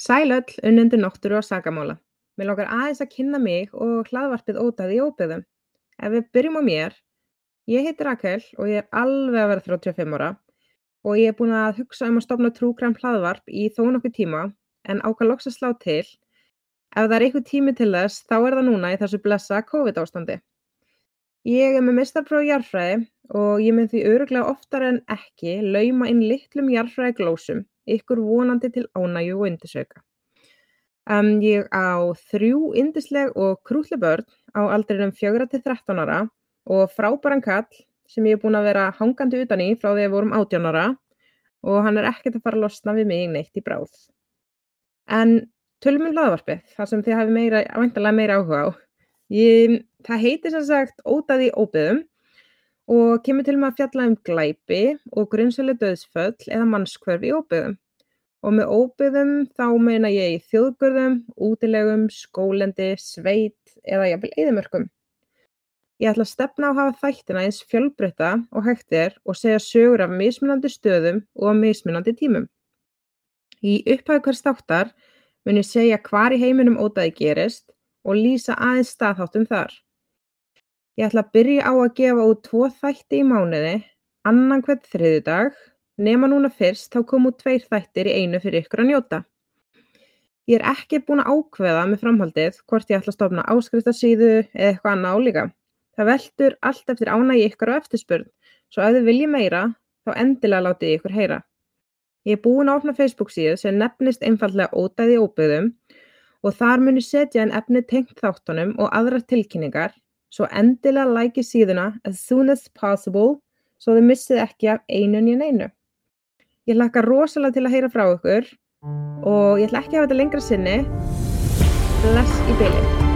Sæl öll, unnendur náttúru og sakamála. Mig langar aðeins að kynna mig og hlaðvarpið ótaði í óbyggðum. Ef við byrjum á mér, ég heiti Rakel og ég er alveg að vera 35 ára og ég er búin að hugsa um að stopna trúgræm hlaðvarp í þó nokkuð tíma en ákvað loks að slá til. Ef það er eitthvað tími til þess, þá er það núna í þessu blessa COVID ástandi. Ég er með mistarpróf í jarðfræði og ég mynd því öruglega oftar en ekki lauma inn litlum jarðfræði glósum, ykkur vonandi til ánægju og undirsauka. Um, ég á þrjú yndisleg og krútli börn á aldrinum 4 til 13 ára og frábæran kall sem ég er búin að vera hangandi utan í frá því að við vorum 18 ára og hann er ekkert að fara að losna við mig neitt í bráð. En tölum um hlaðvarpið, þar sem þið hafi meira, væntalega meira áhuga á. Ég, það heitir sem sagt Ótaði óbyðum og kemur til með að fjalla um glæpi og grunnsölu döðsföll eða mannskvörf í óbyðum. Og með óbyggðum þá meina ég í þjóðgörðum, útilegum, skólendi, sveit eða jafnvel eyðimörkum. Ég ætla að stefna á að hafa þættina eins fjölbreytta og hægt er og segja sögur af mismunandi stöðum og af mismunandi tímum. Í upphæðu hvers þáttar mun ég segja hvar í heiminum ótaði gerist og lýsa aðeins staðháttum þar. Ég ætla að byrja á að gefa út tvo þætti í mánuði, annan hvert þriðjudag Nema núna fyrst þá kom út tveir þættir í einu fyrir ykkur að njóta. Ég er ekki búin að ákveða með framhaldið hvort ég ætla að stofna áskriftasíðu eða eitthvað annað álíka. Það veldur allt eftir ánægi ykkur á eftirspurn, svo ef þið viljið meira, þá endilega látið ykkur heyra. Ég er búin að opna Facebook síðu sem nefnist einfallega ódæði óbyggðum og þar mun ég setja en efni tengt þáttunum og aðrar tilkynningar, svo endilega læki síðuna as soon as possible svo þið missið ekki af einun í einu. Ég hlakka rosalega til að heyra frá ykkur og ég ætla ekki að hafa þetta lengra sinni. Bless í bylinn.